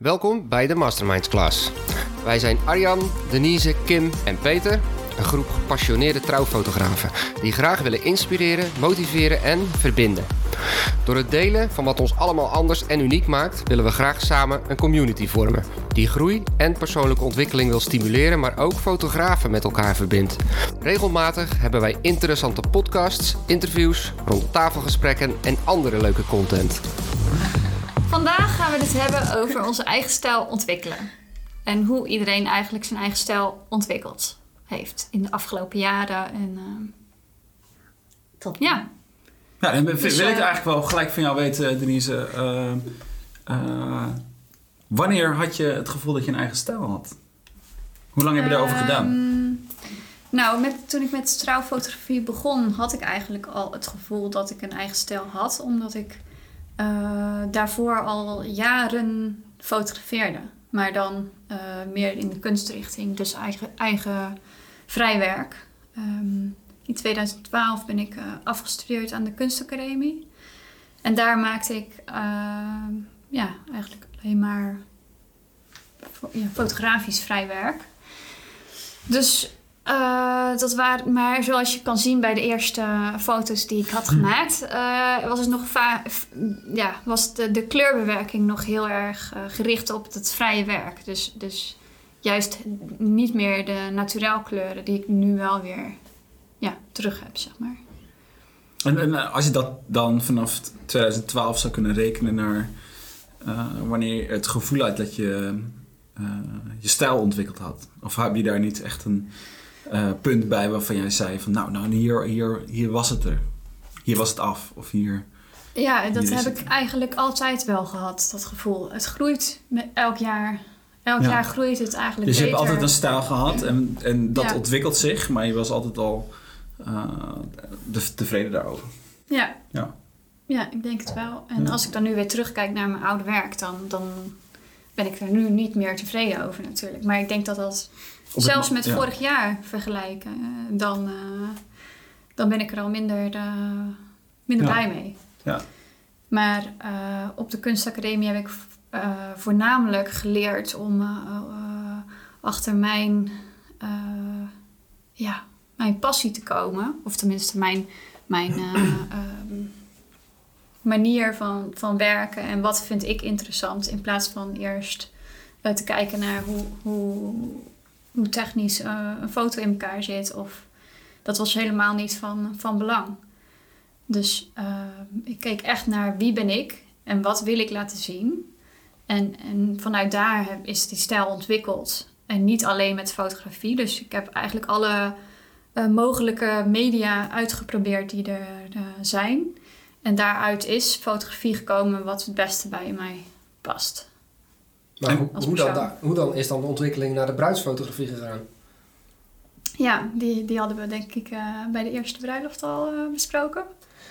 Welkom bij de Masterminds Class. Wij zijn Arjan, Denise, Kim en Peter, een groep gepassioneerde trouwfotografen die graag willen inspireren, motiveren en verbinden. Door het delen van wat ons allemaal anders en uniek maakt, willen we graag samen een community vormen die groei en persoonlijke ontwikkeling wil stimuleren, maar ook fotografen met elkaar verbindt. Regelmatig hebben wij interessante podcasts, interviews, rondtafelgesprekken en andere leuke content. Vandaag gaan we het hebben over onze eigen stijl ontwikkelen. En hoe iedereen eigenlijk zijn eigen stijl ontwikkeld heeft in de afgelopen jaren. En, uh, Top. Ja. Ja, dan wil Dus, wil ik eh, eigenlijk wel gelijk van jou weten, Denise. eh, eh, wanneer had je het gevoel dat je een eigen stijl had? Hoe lang heb je daarover gedaan? Ehm, Nou, met, toen ik met trouwfotografie begon, had ik eigenlijk al het gevoel dat ik een eigen stijl had. Omdat ik eh, daarvoor al jaren fotografeerde. Maar dan eh, meer in de kunstrichting, dus eigen, eigen vrijwerk. Ehm, in 2012 ben ik eh, afgestudeerd aan de kunstacademie. En daar maakte ik eh, ja, eigenlijk alleen maar ja, fotografisch vrijwerk. Dus eh, dat waren, maar zoals je kan zien bij de eerste foto's die ik had gemaakt, eh, was het nog ja, was de, de kleurbewerking nog heel erg eh, gericht op het vrije werk. Dus, dus juist niet meer de naturel kleuren die ik nu wel weer ja, terug heb, zeg maar. En, en als je dat dan vanaf 2012 zou kunnen rekenen naar wanneer je het gevoel had dat je je stijl ontwikkeld had. Of heb je daar niet echt een eh, punt bij waarvan jij zei van nou, nou hier, hier, hier was het er. Hier was het af. Of hier... Ja, dat heb ik eigenlijk altijd wel gehad, dat gevoel. Het groeit met elk jaar. Elk Ja. jaar groeit het eigenlijk Dus je hebt altijd een stijl gehad en, en dat Ja. ontwikkelt zich, maar je was altijd al de- tevreden daarover. Ja. Ja. Ja, ik denk het wel. En Ja. als ik dan nu weer terugkijk naar mijn oude werk, dan, dan ben ik er nu niet meer tevreden over natuurlijk. Maar ik denk dat dat Op zelfs met ja. vorig jaar vergelijken, eh, dan, eh, dan ben ik er al minder, eh, minder Ja. blij mee. Ja. Maar op de kunstacademie heb ik voornamelijk geleerd om achter mijn, ja, mijn passie te komen. Of tenminste mijn, mijn eh, ehm, manier van, van werken en wat vind ik interessant. In plaats van eerst te kijken naar hoe, hoe, hoe technisch eh, een foto in elkaar zit. Of dat was helemaal niet van, van belang. Dus eh, ik keek echt naar wie ben ik en wat wil ik laten zien. En, en vanuit daar is die stijl ontwikkeld. En niet alleen met fotografie. Dus ik heb eigenlijk alle eh, mogelijke media uitgeprobeerd die er zijn. En daaruit is fotografie gekomen wat het beste bij mij past. Maar hoe, hoe, dan, persoon. da- hoe dan is dan de ontwikkeling naar de bruidsfotografie gegaan? Ja, die, die hadden we denk ik eh, bij de eerste bruiloft al eh, besproken.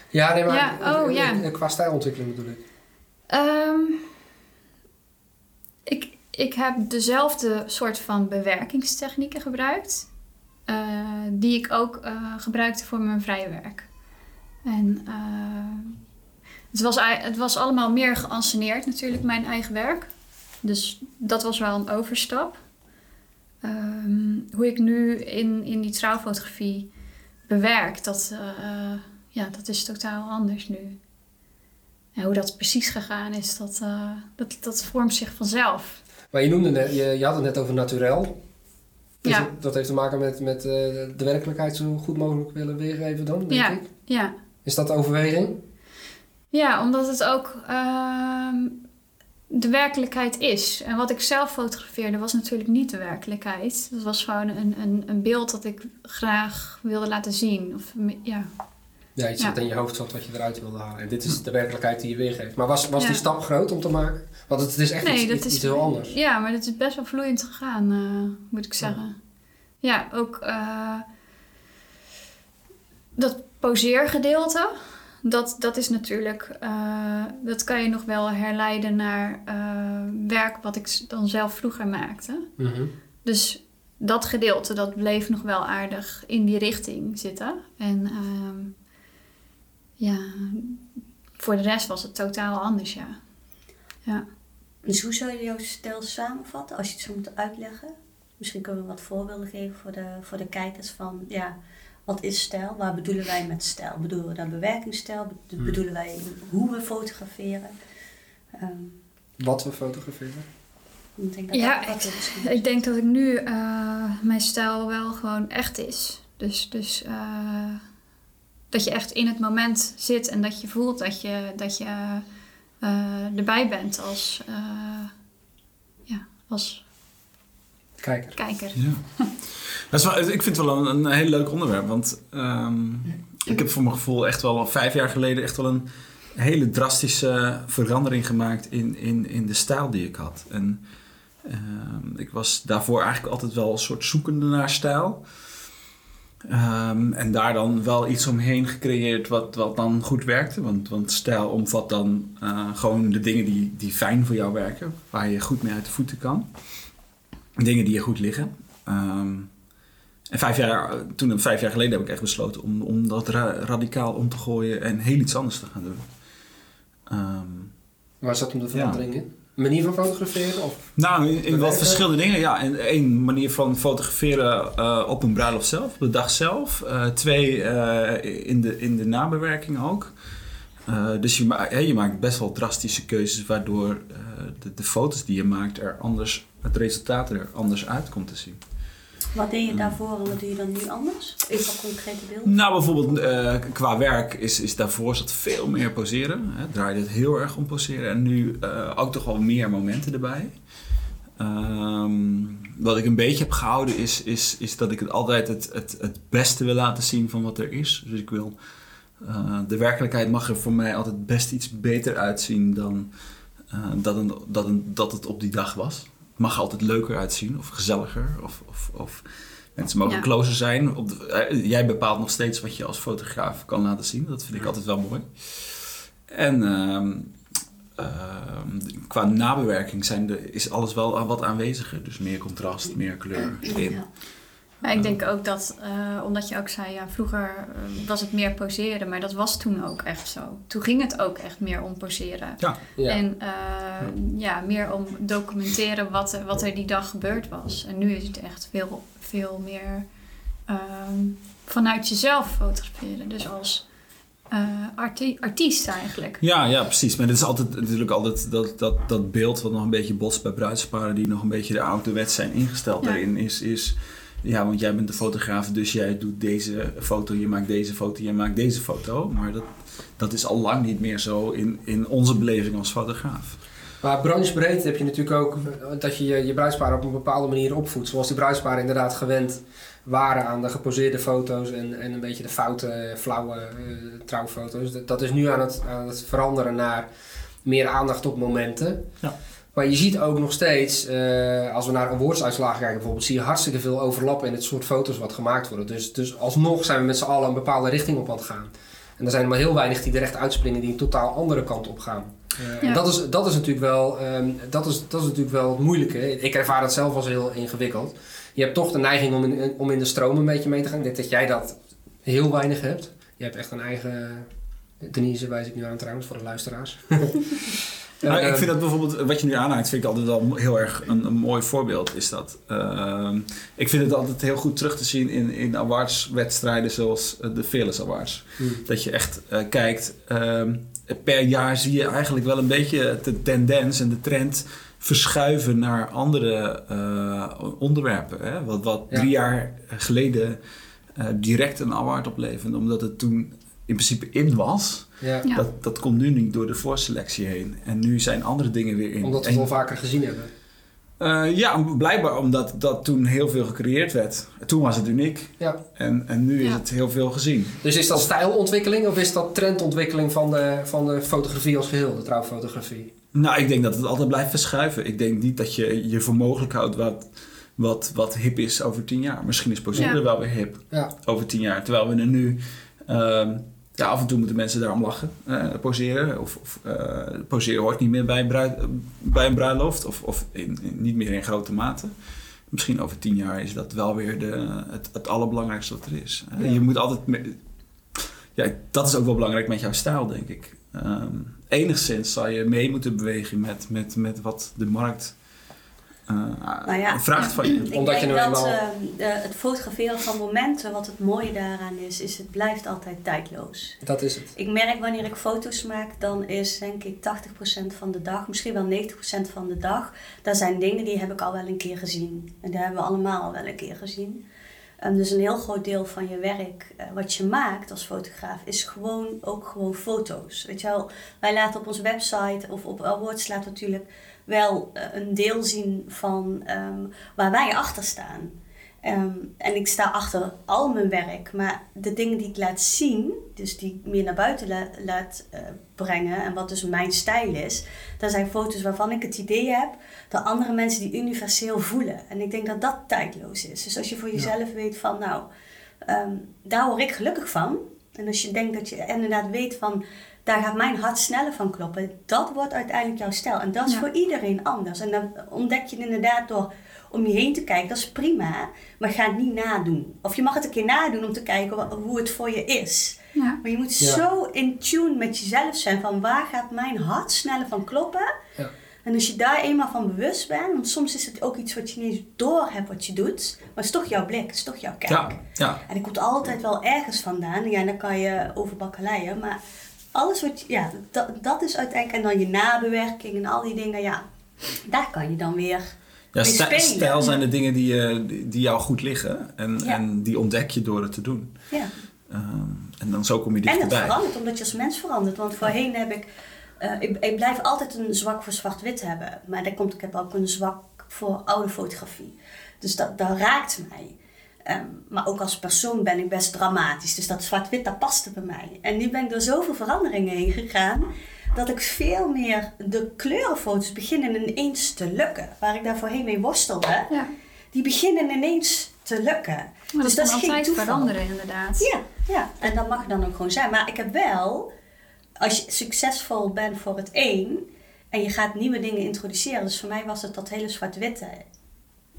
Ja, nee, maar Ja, oh, ja. qua stijlontwikkeling bedoel ik. Ehm, ik, ik heb dezelfde soort van bewerkingstechnieken gebruikt. eh, die ik ook eh, gebruikte voor mijn vrije werk. En het, was, het was allemaal meer geanceneerd natuurlijk, mijn eigen werk. Dus dat was wel een overstap. Ehm, hoe ik nu in, in die trouwfotografie bewerk, dat, eh, ja, dat is totaal anders nu. En hoe dat precies gegaan is, dat, eh, dat, dat vormt zich vanzelf. Maar je noemde net, je, je had het net over naturel. Dus Ja. dat- heeft te maken met, met eh, de werkelijkheid zo goed mogelijk willen weergeven dan, denk Ja. ik. Ja. Is dat de overweging? ja, omdat het ook ehm, de werkelijkheid is. En wat ik zelf fotografeerde was natuurlijk niet de werkelijkheid. Dat was gewoon een, een, een beeld dat ik graag wilde laten zien. Of, ja. Ja, iets Ja. wat in je hoofd zat wat je eruit wilde halen. En dit is de werkelijkheid die je weergeeft. Maar was, was Ja. die stap groot om te maken? Want het, het is echt Nee, iets, dat iets, is- iets heel anders. Ja, maar dat is best wel vloeiend gegaan, eh, moet ik zeggen. Ja, ook eh, dat poseergedeelte, dat, dat is natuurlijk, eh, dat kan je nog wel herleiden naar eh, werk wat ik dan zelf vroeger maakte. Mhm. Dus dat gedeelte, dat bleef nog wel aardig in die richting zitten. En ehm, ja, voor de rest was het totaal anders, ja. Ja. Dus hoe zou je jouw stijl samenvatten als je het zo moet uitleggen? Misschien kunnen we wat voorbeelden geven voor de, voor de kijkers van ja, wat is stijl? Waar bedoelen wij met stijl? Bedoelen we dan bewerkingsstijl? Be- Hmm. Bedoelen wij hoe we fotograferen? Ehm, Wat we fotograferen. ik denk dat Ja, dat ik- Ik denk dat ik nu eh, mijn stijl wel gewoon echt is. Dus, dus eh, dat je echt in het moment zit en dat je voelt dat je, dat je eh, erbij bent als, eh, ja, als Kijker. kijker. Ja. Dat is wel, ik vind het wel een, een heel leuk onderwerp. Want ehm, ik heb voor mijn gevoel echt wel al vijf jaar geleden echt wel een hele drastische verandering gemaakt in, in, in de stijl die ik had. En ehm, ik was daarvoor eigenlijk altijd wel een soort zoekende naar stijl. Ehm, en daar dan wel iets omheen gecreëerd wat, wat dan goed werkte. Want, want stijl omvat dan eh, gewoon de dingen die, die fijn voor jou werken. Waar je goed mee uit de voeten kan. Dingen die je goed liggen. Ehm, en vijf jaar, toen, vijf jaar geleden heb ik echt besloten om, om dat ra- radicaal om te gooien en heel iets anders te gaan doen. Ehm, Waar zat hem de verandering in? Manier van fotograferen? Of? nou, in, in wat verschillende dingen. Ja, en één manier van fotograferen eh, op een bruiloft zelf, op de dag zelf. Eh, twee, eh, in, de, in de nabewerking ook. Eh, dus je, ma- je maakt best wel drastische keuzes, waardoor eh, de, de foto's die je maakt er anders, het resultaat er anders uit komt te zien. Wat deed je daarvoor en wat doe je dan nu anders? Even concrete beelden. Nou, bijvoorbeeld eh, qua werk is, is daarvoor zat veel meer poseren. Hè. Draaide het heel erg om poseren. En nu ook toch wel meer momenten erbij. Ehm, wat ik een beetje heb gehouden is, is, is dat ik het altijd het, het, het beste wil laten zien van wat er is. Dus ik wil... eh, de werkelijkheid mag er voor mij altijd best iets beter uitzien dan eh, dat, een, dat, een, dat het op die dag was. Het mag altijd leuker uitzien of gezelliger of... of, of Mensen mogen Ja. closer zijn. Op de- eh, jij bepaalt nog steeds wat je als fotograaf kan laten zien. Dat vind ik altijd wel mooi. En ehm, ehm, qua nabewerking zijn de, is alles wel wat aanweziger. Dus meer contrast, meer kleur in. Ja. Maar ik denk ook dat, eh, omdat je ook zei, ja, vroeger eh, was het meer poseren, maar dat was toen ook echt zo. Toen ging het ook echt meer om poseren. Ja. En eh, ja, meer om documenteren wat er, wat er die dag gebeurd was. En nu is het echt veel, veel meer ehm, vanuit jezelf fotograferen. Dus als eh, arti- artiest eigenlijk. Ja, ja, precies. Maar het is altijd natuurlijk altijd dat, dat, dat beeld wat nog een beetje botst bij bruidsparen die nog een beetje de ouderwets zijn ingesteld Ja. daarin. Is, is, ja, want jij bent de fotograaf, dus jij doet deze foto, je maakt deze foto, je maakt deze foto. Maar dat, dat is al lang niet meer zo in, in onze beleving als fotograaf. Maar branchebreed heb je natuurlijk ook dat je je, je bruidsparen op een bepaalde manier opvoedt. Zoals die bruidsparen inderdaad gewend waren aan de geposeerde foto's en, en een beetje de foute, flauwe eh, trouwfoto's. Dat, dat is nu aan het, aan het veranderen naar meer aandacht op momenten. Ja. Maar je ziet ook nog steeds, eh, als we naar awardsuitslagen kijken bijvoorbeeld, zie je hartstikke veel overlappen in het soort foto's wat gemaakt worden. Dus, dus alsnog zijn we met z'n allen een bepaalde richting op aan het gaan. En er zijn er maar heel weinig die er echt uitspringen die een totaal andere kant op gaan. Eh, En dat is, dat is natuurlijk wel, ehm, dat is, dat is natuurlijk wel het moeilijke. Ik ervaar het zelf als heel ingewikkeld. Je hebt toch de neiging om in, om in de stroom een beetje mee te gaan. Ik denk dat jij dat heel weinig hebt. Je hebt echt een eigen... Denise wijs ik nu aan trouwens, voor de luisteraars. Maar Eh, ik vind dat bijvoorbeeld, wat je nu aanhaalt, vind ik altijd wel heel erg een, een mooi voorbeeld. Is dat. Ehm, ik vind het altijd heel goed terug te zien in, in awardswedstrijden zoals eh, de Fearless Awards. Hmm. Dat je echt eh, kijkt, ehm, per jaar zie je eigenlijk wel een beetje de tendens en de trend verschuiven naar andere eh, onderwerpen. Hè? Wat, wat Ja. drie jaar geleden direct een award opleverde, omdat het toen in principe in was. Ja. Ja. Dat, dat komt nu niet door de voorselectie heen. En nu zijn andere dingen weer in. Omdat we En- het al vaker gezien hebben. eh, ja, blijkbaar omdat dat toen heel veel gecreëerd werd. Toen was het uniek. Ja. En, en nu is het heel veel gezien. Dus is dat stijlontwikkeling of is dat trendontwikkeling van de, van de fotografie als geheel, de trouwfotografie? Nou, ik denk dat het altijd blijft verschuiven. Ik denk niet dat je je voor mogelijk houdt wat, wat, wat hip is over tien jaar. Misschien is poseren Ja. wel weer hip Ja. over tien jaar. Terwijl we er nu... ehm, ja, af en toe moeten mensen daarom lachen. eh, poseren. Of, of eh, poseren hoort niet meer bij, bruid- bij een bruiloft. Of, of in, in- niet meer in grote mate. Misschien over tien jaar is dat wel weer de, het, het allerbelangrijkste wat er is. Eh, Ja. Je moet altijd... me- ja, dat is ook wel belangrijk met jouw stijl, denk ik. ehm, enigszins zal je mee moeten bewegen met, met, met wat de markt Nou ja, vraagt van je. Ik Omdat je denk nou dat eenmaal- de- het fotograferen van momenten, wat het mooie daaraan is, is het blijft altijd tijdloos. Dat is het. Ik merk wanneer ik foto's maak, dan is denk ik 80% van de dag, misschien wel 90% van de dag. Daar zijn dingen die heb ik al wel een keer gezien. En die hebben we allemaal al wel een keer gezien. Ehm, dus een heel groot deel van je werk, eh, wat je maakt als fotograaf, is gewoon ook gewoon foto's. Weet je wel, wij laten op onze website of op Awards laten natuurlijk wel eh, een deel zien van ehm, waar wij achter staan. Ehm, en ik sta achter al mijn werk, maar de dingen die ik laat zien, dus die ik meer naar buiten la- laat eh, brengen en wat dus mijn stijl is, dat zijn foto's waarvan ik het idee heb dat andere mensen die universeel voelen. En ik denk dat dat tijdloos is. Dus als je voor jezelf weet van, nou, ehm, daar word ik gelukkig van. En als je denkt dat je inderdaad weet van, daar gaat mijn hart sneller van kloppen, dat wordt uiteindelijk jouw stijl. En dat is Ja. voor iedereen anders. En dan ontdek je het inderdaad door om je heen te kijken, dat is prima, maar ga het niet nadoen. Of je mag het een keer nadoen om te kijken wa- hoe het voor je is. Ja. Maar je moet Ja. zo in tune met jezelf zijn van waar gaat mijn hart sneller van kloppen. Ja. En als je daar eenmaal van bewust bent, want soms is het ook iets wat je niet eens door hebt wat je doet, maar het is toch jouw blik, het is toch jouw kijk. Ja, ja. En ik komt altijd wel ergens vandaan. Ja, dan kan je over bakkeleien. Maar alles wat ja, dat, dat is uiteindelijk. En dan je nabewerking en al die dingen, ja, daar kan je dan weer. Ja, mee stij- spelen. stijl zijn de dingen die, eh, die, die jou goed liggen. En, Ja. en die ontdek je door het te doen. Ja. Ehm, en dan zo kom je En het dichterbij. verandert omdat je als mens verandert. Want voorheen heb ik, eh, ik, ik blijf altijd een zwak voor zwart-wit hebben. Maar dat komt, ik heb ook een zwak voor oude fotografie. Dus dat, dat raakt mij. Ehm, maar ook als persoon ben ik best dramatisch. Dus dat zwart-wit, dat paste bij mij. En nu ben ik door zoveel veranderingen heen gegaan. Dat ik veel meer de kleurenfoto's beginnen ineens te lukken. Waar ik daar voorheen mee worstelde. Ja. Die beginnen ineens te lukken. Maar dus dat dat is geen toeval. veranderen inderdaad. Ja, ja, en dat mag dan ook gewoon zijn. Maar ik heb wel, als je succesvol bent voor het één en je gaat nieuwe dingen introduceren. Dus voor mij was het dat hele zwart-witte.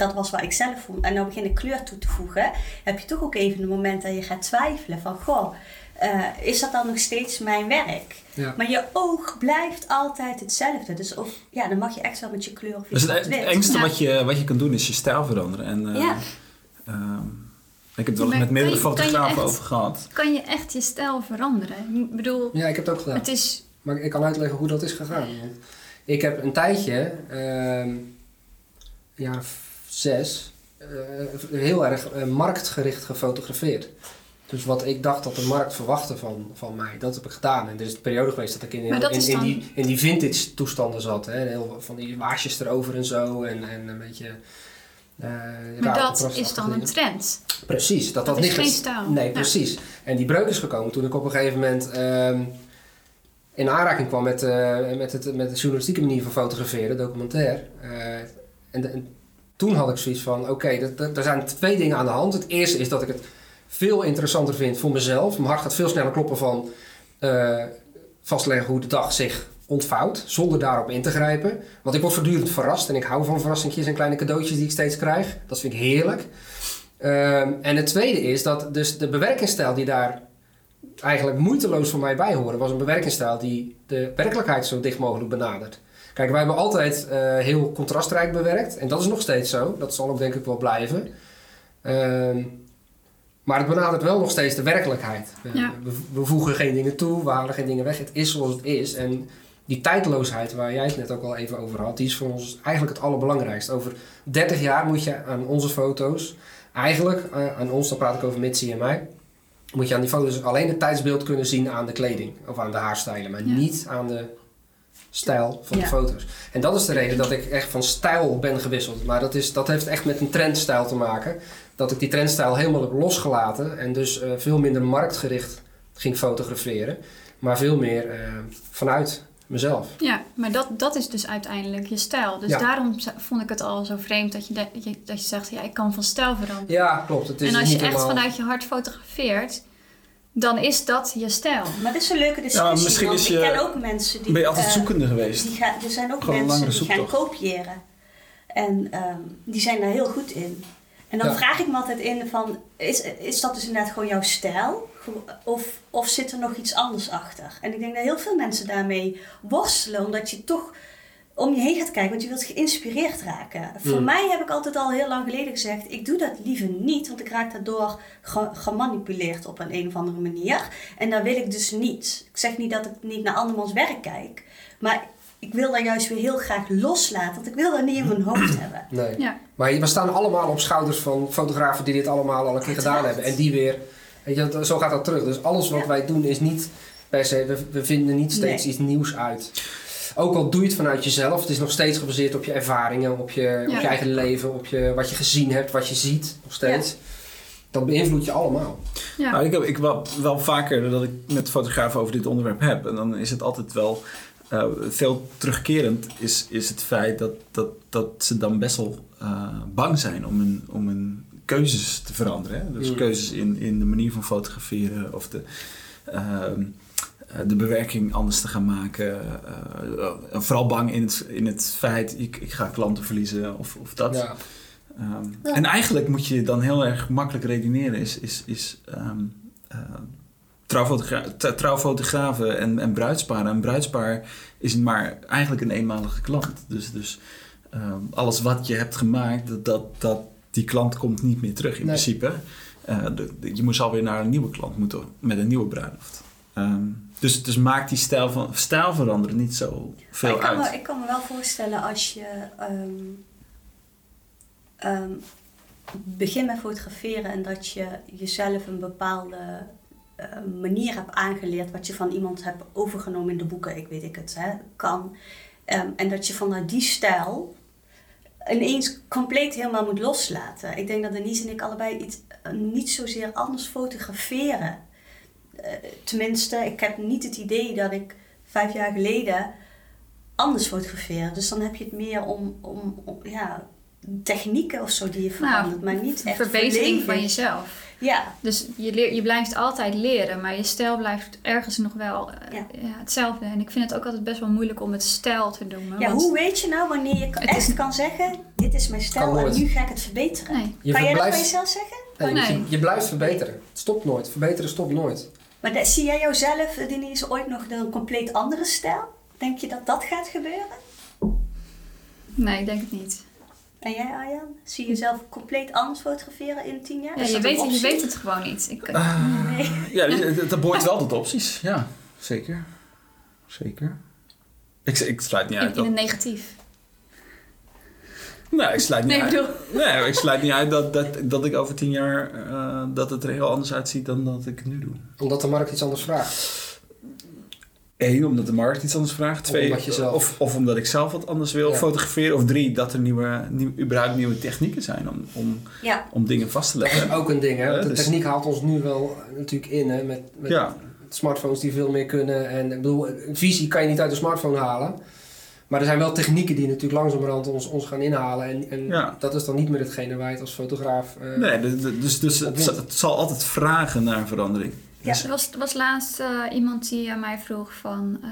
Dat was wat ik zelf vond. En dan begin ik kleur toe te voegen. Heb je toch ook even een moment dat je gaat twijfelen van, goh, eh, is dat dan nog steeds mijn werk? Ja. Maar je oog blijft altijd hetzelfde. Dus of, ja, dan mag je echt wel met je kleur of je Dus het, engste Ja. wat, je, wat je kan doen is je stijl veranderen. En, eh, Ja. ehm, ik heb het wel met meerdere fotografen echt- over gehad. Kan je echt je stijl veranderen? Ik bedoel, Ja, ik heb het ook gedaan. het is... Maar ik kan uitleggen hoe dat is gegaan. Ik heb een tijdje, ehm ja, zes, eh, heel erg eh, marktgericht gefotografeerd. Dus wat ik dacht dat de markt verwachtte van, van mij, dat heb ik gedaan. En er is een periode geweest dat ik in, dat in, is in, dan- die, in die vintage toestanden zat. Hè? Heel, van die waarsjes erover en zo. En, en een beetje... eh Maar dat is dan een trend. Precies. Dat, Dat dat is niet geen stijl. Nee, Ja. precies. En die breuk is gekomen toen ik op een gegeven moment ehm, in aanraking kwam met, met, het, met de journalistieke manier van fotograferen, documentair. En, de- en toen had ik zoiets van, oké, dat- er zijn twee dingen aan de hand. Het eerste is dat ik het veel interessanter vind voor mezelf. Mijn hart gaat veel sneller kloppen van eh, vastleggen hoe de dag zich ontvouwt, zonder daarop in te grijpen. Want ik word voortdurend verrast en ik hou van verrassingjes en kleine cadeautjes die ik steeds krijg. Dat vind ik heerlijk. Ehm, en het tweede is dat dus de bewerkingsstijl die daar eigenlijk moeiteloos voor mij bij horen, was een bewerkingsstijl die de werkelijkheid zo dicht mogelijk benadert. Kijk, wij hebben altijd eh, heel contrastrijk bewerkt en dat is nog steeds zo. Dat zal ook denk ik wel blijven. Ehm, maar het benadert wel nog steeds de werkelijkheid. We, Ja. we, we voegen geen dingen toe, we halen geen dingen weg. Het is zoals het is. En die tijdloosheid waar jij het net ook al even over had, die is voor ons eigenlijk het allerbelangrijkste. Over 30 jaar moet je aan onze foto's, eigenlijk eh, aan ons, dan praat ik over Mitzi en mij, moet je aan die foto's alleen het tijdsbeeld kunnen zien aan de kleding of aan de haarstijlen, maar Ja. niet aan de stijl van de foto's. En dat is de reden dat ik echt van stijl ben gewisseld. Maar dat, is, dat heeft echt met een trendstijl te maken. Dat ik die trendstijl helemaal heb losgelaten en dus eh, veel minder marktgericht ging fotograferen, maar veel meer eh, vanuit mezelf. Ja, maar dat, dat is dus uiteindelijk je stijl. Dus Ja. daarom vond ik het al zo vreemd dat je, de- dat je, dat je zegt, ja, ik kan van stijl veranderen. Ja, klopt. Het is en als je echt helemaal- vanuit je hart fotografeert, dan is dat je stijl. Maar dit is een leuke discussie. misschien is ik je- ken ook mensen die. Ben je altijd eh, zoekende geweest? Die gaan, er zijn ook Gewoon mensen die gaan kopiëren. En ehm, die zijn daar heel goed in. En dan Ja. vraag ik me altijd in van, is, is dat dus inderdaad gewoon jouw stijl? Of, of zit er nog iets anders achter? En ik denk dat heel veel mensen daarmee worstelen, omdat je toch om je heen gaat kijken, want je wilt geïnspireerd raken. Voor Mm. mij heb ik altijd al heel lang geleden gezegd, ik doe dat liever niet, want ik raak daardoor ge- gemanipuleerd op een, een of andere manier. En dat wil ik dus niet. Ik zeg niet dat ik niet naar andermans werk kijk, maar ik wil dat juist weer heel graag loslaten, want ik wil dat niet in mijn hoofd hebben. Nee. Ja. Maar we staan allemaal op schouders van fotografen die dit allemaal al een keer gedaan hebben. En die weer, weet je, zo gaat dat terug. Dus alles wat Ja. wij doen is niet per se, we, we vinden niet steeds Nee. iets nieuws uit. Ook al doe je het vanuit jezelf, het is nog steeds gebaseerd op je ervaringen, op je, op je eigen leven, op je, wat je gezien hebt, wat je ziet, nog steeds. Dat beïnvloedt je allemaal. Ja. Nou, ik heb ik wel, wel vaker dat ik met fotografen over dit onderwerp heb. En dan is het altijd wel eh, veel terugkerend is, is het feit dat, dat, dat ze dan best wel eh, bang zijn om hun, om hun keuzes te veranderen. Hè? Dus Mm. keuzes in, in de manier van fotograferen of de, ehm, eh, de bewerking anders te gaan maken. eh, eh, vooral bang in het, in het feit, ik, ik ga klanten verliezen of, of dat. Ja. Ehm, Ja. En eigenlijk moet je dan heel erg makkelijk redeneren. Is, is, is ehm, eh, trouwfotogra- t- trouwfotografen en, en bruidsparen. Een bruidspaar is maar eigenlijk een eenmalige klant. Dus, dus ehm, alles wat je hebt gemaakt, dat, dat, dat, die klant komt niet meer terug in Nee. principe. Eh, de- de- je moest alweer naar een nieuwe klant moeten met een nieuwe bruiloft. Ehm, dus, dus maakt die stijl, van, stijl veranderen niet zo veel ik, uit. me, ik kan me wel voorstellen als je ehm, begint met fotograferen en dat je jezelf een bepaalde eh, manier hebt aangeleerd, wat je van iemand hebt overgenomen in de boeken, ik weet ik het, hè, kan. En dat je vanuit die stijl ineens compleet helemaal moet loslaten. Ik denk dat Denise en ik allebei iets, niet zozeer anders fotograferen. Eh, tenminste, ik heb niet het idee dat ik vijf jaar geleden anders fotografeer. Dus dan heb je het meer om, om, om ja, technieken of zo die je verandert, maar niet echt verbetering van jezelf. Ja, Dus je, leer, je blijft altijd leren, maar je stijl blijft ergens nog wel eh, Ja. ja, hetzelfde. En ik vind het ook altijd best wel moeilijk om het stijl te noemen. ja hoe weet je nou wanneer je echt is- kan zeggen, dit is mijn stijl en nu ga ik het verbeteren. Nee. Je kan jij dat van jezelf zeggen? Nee, Nee. Je, je blijft verbeteren. Het stopt nooit. Verbeteren stopt nooit. Maar dat- zie jij jouzelf, eh, Denise, ooit nog een compleet andere stijl? Denk je dat dat gaat gebeuren? Nee, ik denk het niet. En jij, Arjan? Zie je jezelf compleet anders fotograferen in tien jaar? Ja, je, weet, je weet het gewoon niet. Ik, Nee. Ja, dat, dat behoort wel tot opties. Ja, zeker. Zeker. Ik, ik sluit niet in, uit in dat... een negatief. Nee, ik sluit niet Nee, uit. bedoel... Nee, ik sluit niet uit dat, dat, dat ik over tien jaar... eh, dat het er heel anders uitziet dan dat ik het nu doe. Omdat de markt iets anders vraagt. Eén, omdat de markt iets anders vraagt. Twee, omdat je zelf- of, of omdat ik zelf wat anders wil Ja. fotograferen. Of drie, dat er nieuwe, nieuw, überhaupt nieuwe technieken zijn om, om, Ja, om dingen vast te Dat is leggen. ook een ding, hè? de dus- techniek haalt ons nu wel natuurlijk in, hè? Met, met Ja. smartphones die veel meer kunnen. En ik bedoel, een visie kan je niet uit de smartphone halen. Maar er zijn wel technieken die natuurlijk langzamerhand ons, ons gaan inhalen. En, en Ja. dat is dan niet meer hetgene waar je het als fotograaf... eh, Nee, dus, dus, dus het, zal- het zal altijd vragen naar verandering. Ja. Er was, was laatst eh, iemand die aan mij vroeg van... eh,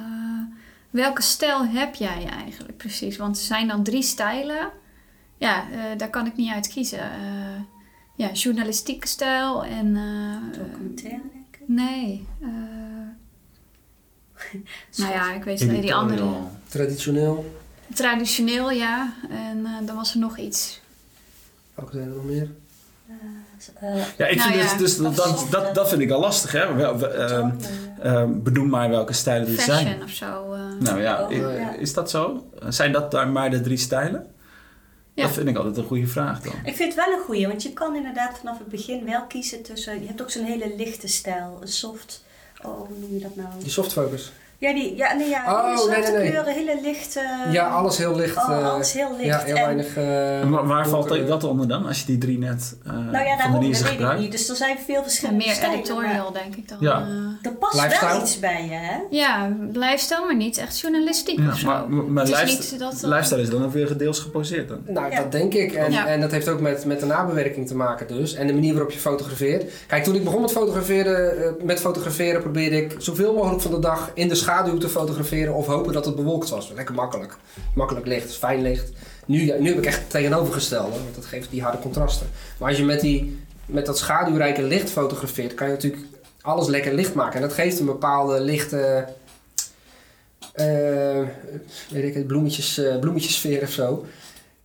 welke stijl heb jij eigenlijk precies? Want er zijn dan drie stijlen. Ja, eh, daar kan ik niet uit kiezen. Eh, ja, journalistieke stijl en... eh, documentaire denk ik. nee. nou ja, ik weet niet, die andere. Traditioneel. Traditioneel, ja. En eh, dan was er nog iets. Welke zijn er nog meer? Eh, Ja, ik Nou vind ja. dus, dus dat, dat, dat, dat vind ik al lastig. Hè? Wel, we- ehm, ehm, benoem maar welke stijlen er zijn. Fashion of zo. eh. Nou ja, Oh, ja. is dat zo? Zijn dat daar maar de drie stijlen? Ja. Dat vind ik altijd een goede vraag dan. Ik vind het wel een goeie, want je kan inderdaad vanaf het begin wel kiezen tussen... Je hebt ook zo'n hele lichte stijl, een soft... Oh, hoe noem je dat nou? Die softfocus. Ja, die, ja, nee, ja, Oh, hele nee, zwarte nee, nee. kleuren, hele lichte... ja, alles heel licht. oh, eh, alles heel licht. Ja, heel En- weinig... eh, En wa- waar valt dat onder dan, als je die drie net uh, Nou ja, van daarom, dat weet ik gebruikt? niet. Dus er zijn veel En verschillende meer stijlen. editorial, denk ik dan. Ja. eh. Er past Lifestyle? wel iets bij je, hè? ja, lifestyle, maar niet echt journalistiek Ja, of zo. maar is lifestyle, dat, eh, lifestyle is dan ook weer gedeels geposeerd dan. Nou, Ja. dat denk ik. En, Ja. en dat heeft ook met, met de nabewerking te maken dus. En de manier waarop je fotografeert. Kijk, toen ik begon met fotograferen, eh, met fotograferen probeerde ik zoveel mogelijk van de dag in de schaduw te fotograferen of hopen dat het bewolkt was. Lekker makkelijk. Makkelijk licht, fijn licht. Nu, nu heb ik echt het tegenovergestelde, want dat geeft die harde contrasten. Maar als je met, die, met dat schaduwrijke licht fotografeert, kan je natuurlijk alles lekker licht maken. En dat geeft een bepaalde lichte, eh weet ik het, bloemetjes, eh, bloemetjesfeer of zo.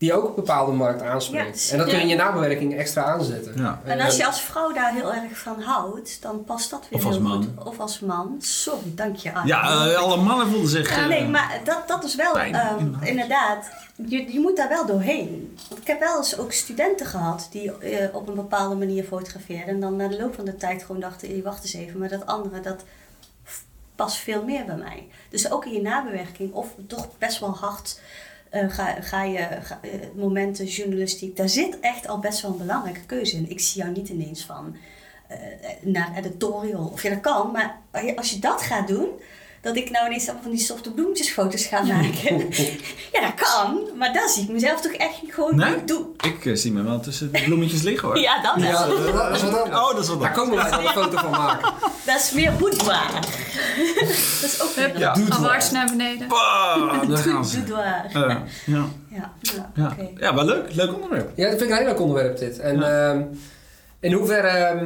Die ook een bepaalde markt aanspreekt. Ja, en dat kun je in je nabewerking extra aanzetten. Ja. En als je als vrouw daar heel erg van houdt, dan past dat weer Of als heel man. goed. Of als man. Sorry, dank je. Anne. Ja, eh, alle mannen voelden zich... Ja, eh, nee, maar dat, dat is wel, Pijn, ehm, inderdaad. je, je moet daar wel doorheen. Want ik heb wel eens ook studenten gehad die eh, op een bepaalde manier fotografeerden. En dan na de loop van de tijd gewoon dachten, wacht eens even, maar dat andere, dat past veel meer bij mij. Dus ook in je nabewerking, of toch best wel hard eh, ga, ga je eh, momenten, journalistiek, daar zit echt al best wel een belangrijke keuze in. Ik zie jou niet ineens van eh, naar editorial. Of ja, dat kan, maar als je dat gaat doen, dat ik nou ineens allemaal van die softe bloemetjesfoto's ga maken. ja, dat kan, maar daar zie ik mezelf toch echt gewoon Nee? niet doen. Ik eh, zie me wel tussen de bloemetjes liggen hoor. Ja, dat wel. Ja, dat, dat is wat anders. Oh, dat is wat Daar komen wij dan een foto van maken. Dat is meer boudoir. dat is ook weer Ja. Maar. naar beneden. Bah, daar gaan ze. boudoir. Ja, Ja, ja, ja. ja, wel leuk. Leuk onderwerp. Ja, dat vind ik een heel leuk onderwerp dit. En Ja. ehm, in hoeverre... ehm,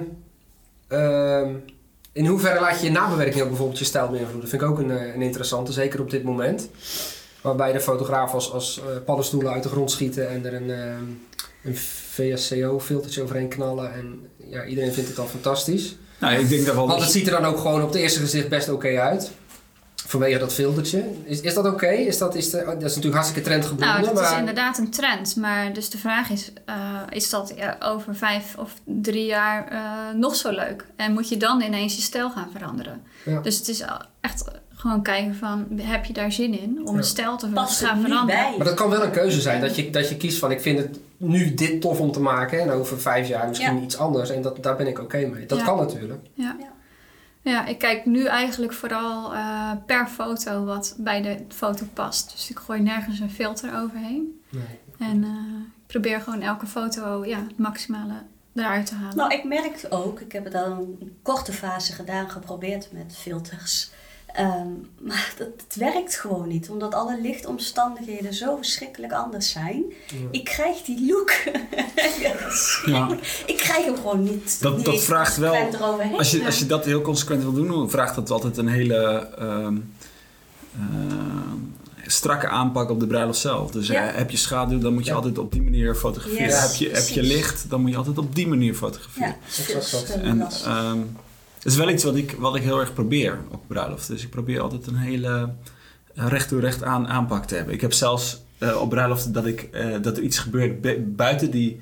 ehm, in hoeverre laat je je nabewerking ook bijvoorbeeld je stijl beïnvloeden? Dat vind ik ook een, eh, een interessante, zeker op dit moment. Waarbij de fotograaf als, als eh, paddenstoelen uit de grond schieten en er een, ehm, een VSCO-filtertje overheen knallen. En ja, iedereen vindt het dan fantastisch. Nou, ik denk dat wel... Want het ziet er dan ook gewoon op het eerste gezicht best oké uit. Vanwege dat filtertje. Is, is dat oké? Is dat, is de, dat is natuurlijk hartstikke trendgebonden. Nou, dat is maar... inderdaad een trend. Maar dus de vraag is, eh, is dat ja, over vijf of drie jaar eh, nog zo leuk? En moet je dan ineens je stijl gaan veranderen? Ja. Dus het is echt gewoon kijken van, heb je daar zin in om Ja. een stijl te Past gaan er veranderen? bij. Maar dat kan wel een keuze zijn. Dat je, dat je kiest van ik vind het nu dit tof om te maken. En over vijf jaar misschien Ja. iets anders. En dat, daar ben ik oké mee. Dat Ja. kan natuurlijk. Ja. Ja. ik kijk nu eigenlijk vooral eh, per foto wat bij de foto past. Dus ik gooi nergens een filter overheen. En eh, ik probeer gewoon elke foto ja, het maximale eruit te halen. Nou, ik merk ook, ik heb het al een korte fase gedaan, geprobeerd met filters. Ehm, maar dat, het werkt gewoon niet, omdat alle lichtomstandigheden zo verschrikkelijk anders zijn. Ik krijg die look. Ja, dat. Ik krijg hem gewoon niet. Dat- niet dat vraagt wel-. Als je, als je dat heel consequent wil doen, dan vraagt dat altijd een hele ehm, ehm, strakke aanpak op de bruiloft zelf. Dus Ja. eh, heb je schaduw, dan moet je Ja. altijd op die manier fotograferen. Yes, heb, je, heb je licht, dan moet je altijd op die manier fotograferen. Ja, het is is wel iets wat ik, wat ik heel erg probeer op bruiloft. Dus ik probeer altijd een hele eh, recht toe recht aan aanpak te hebben. Ik heb zelfs eh, op bruiloften dat, ik, eh, dat er iets gebeurt bu- buiten die...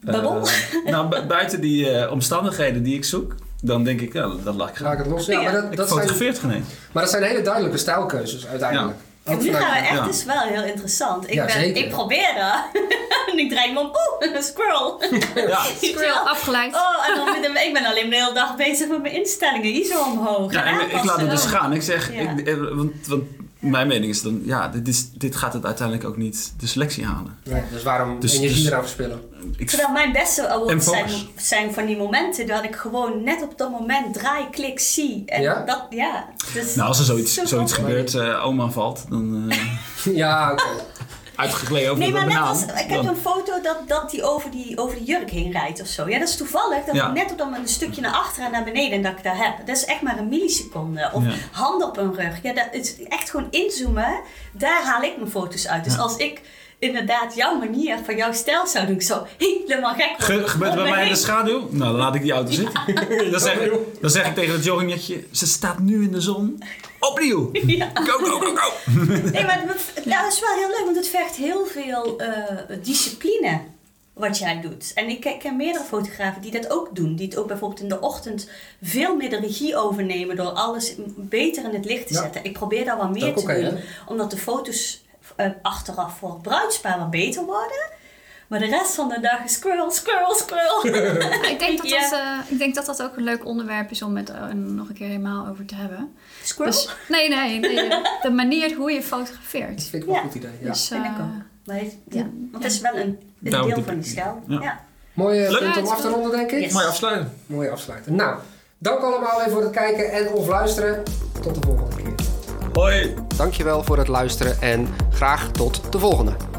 Babbel? nou, bu- buiten die eh, omstandigheden die ik zoek. Dan denk ik, ja, dat laat ik Raak gaan. het los. Ja, maar, dat, Ik dat zijn, fotografeer het geen eens. maar dat zijn hele duidelijke stijlkeuzes uiteindelijk. Nu gaan we echt, ja. is wel heel interessant. Ik, Ja, ben, zeker. ik probeer dat. en ik draai me om, oeh, een squirrel. Ja. Squirrel afgeleid. Oh, en dan ik ben alleen de hele dag bezig met mijn instellingen. Hier zo omhoog. Ja, en ik laat het dus gaan. Ik zeg, Ja. ik, eh, want, want mijn mening is dan, ja, dit, is, dit gaat het uiteindelijk ook niet de selectie halen. Nee, dus waarom Dus- energie dus- eraan verspillen? Ik, Terwijl mijn beste awards zijn, zijn van die momenten dat ik gewoon net op dat moment draai, klik, zie. En Ja? dat, ja. Dus nou, als er zoiets, zo zoiets gebeurt, eh, oma valt, dan eh Ja, oké. Uitgegleden over Nee, de maar net banaan. als, ik heb dan- een foto dat, dat die over, die over de jurk heen rijdt of zo. Ja, dat is toevallig. Dat Ja. ik net op dat moment een stukje naar achteren en naar beneden en dat ik dat heb. Dat is echt maar een milliseconde. Of Ja. handen op een rug. Ja, dat is echt gewoon inzoomen. Daar haal ik mijn foto's uit. Dus als ik inderdaad jouw manier van jouw stijl zou doen, ik zo helemaal gek Ge- worden. gebeurt bij mij in de schaduw? Nou, dan laat ik die auto zitten. Dan, zeg ik, dan zeg ik tegen het joggingnetje, ze staat nu in de zon. Opnieuw. Ja. Go, go, go, go. Nee, maar het- dat is wel heel leuk, want het vergt heel veel eh, discipline wat jij doet. En ik ken- meerdere fotografen die dat ook doen. Die het ook bijvoorbeeld in de ochtend veel meer de regie overnemen door alles beter in het licht te Ja. zetten. Ik probeer daar wel meer te doen, omdat de foto's eh, achteraf voor het bruidspaar wat beter worden. Maar de rest van de dag is squirrel, squirrel, squirrel. ik, denk dat Ja. dat, eh, ik denk dat dat ook een leuk onderwerp is om het eh, nog een keer helemaal over te hebben. Squirrel? Dus, nee, nee, nee. De manier hoe je fotografeert. Dat vind ik wel Ja. een goed idee. Ja. Dus, vind ik ook. Maar het, ja, ja. want het is wel een, een deel van die stijl. ja. Ja. Mooie punt Ja, om af te ronden, denk ik. Yes. Mooi afsluiten. Mooi afsluiten. Nou, dank allemaal weer voor het kijken en of luisteren. Tot de volgende keer. Hoi! Dankjewel voor het luisteren en graag tot de volgende.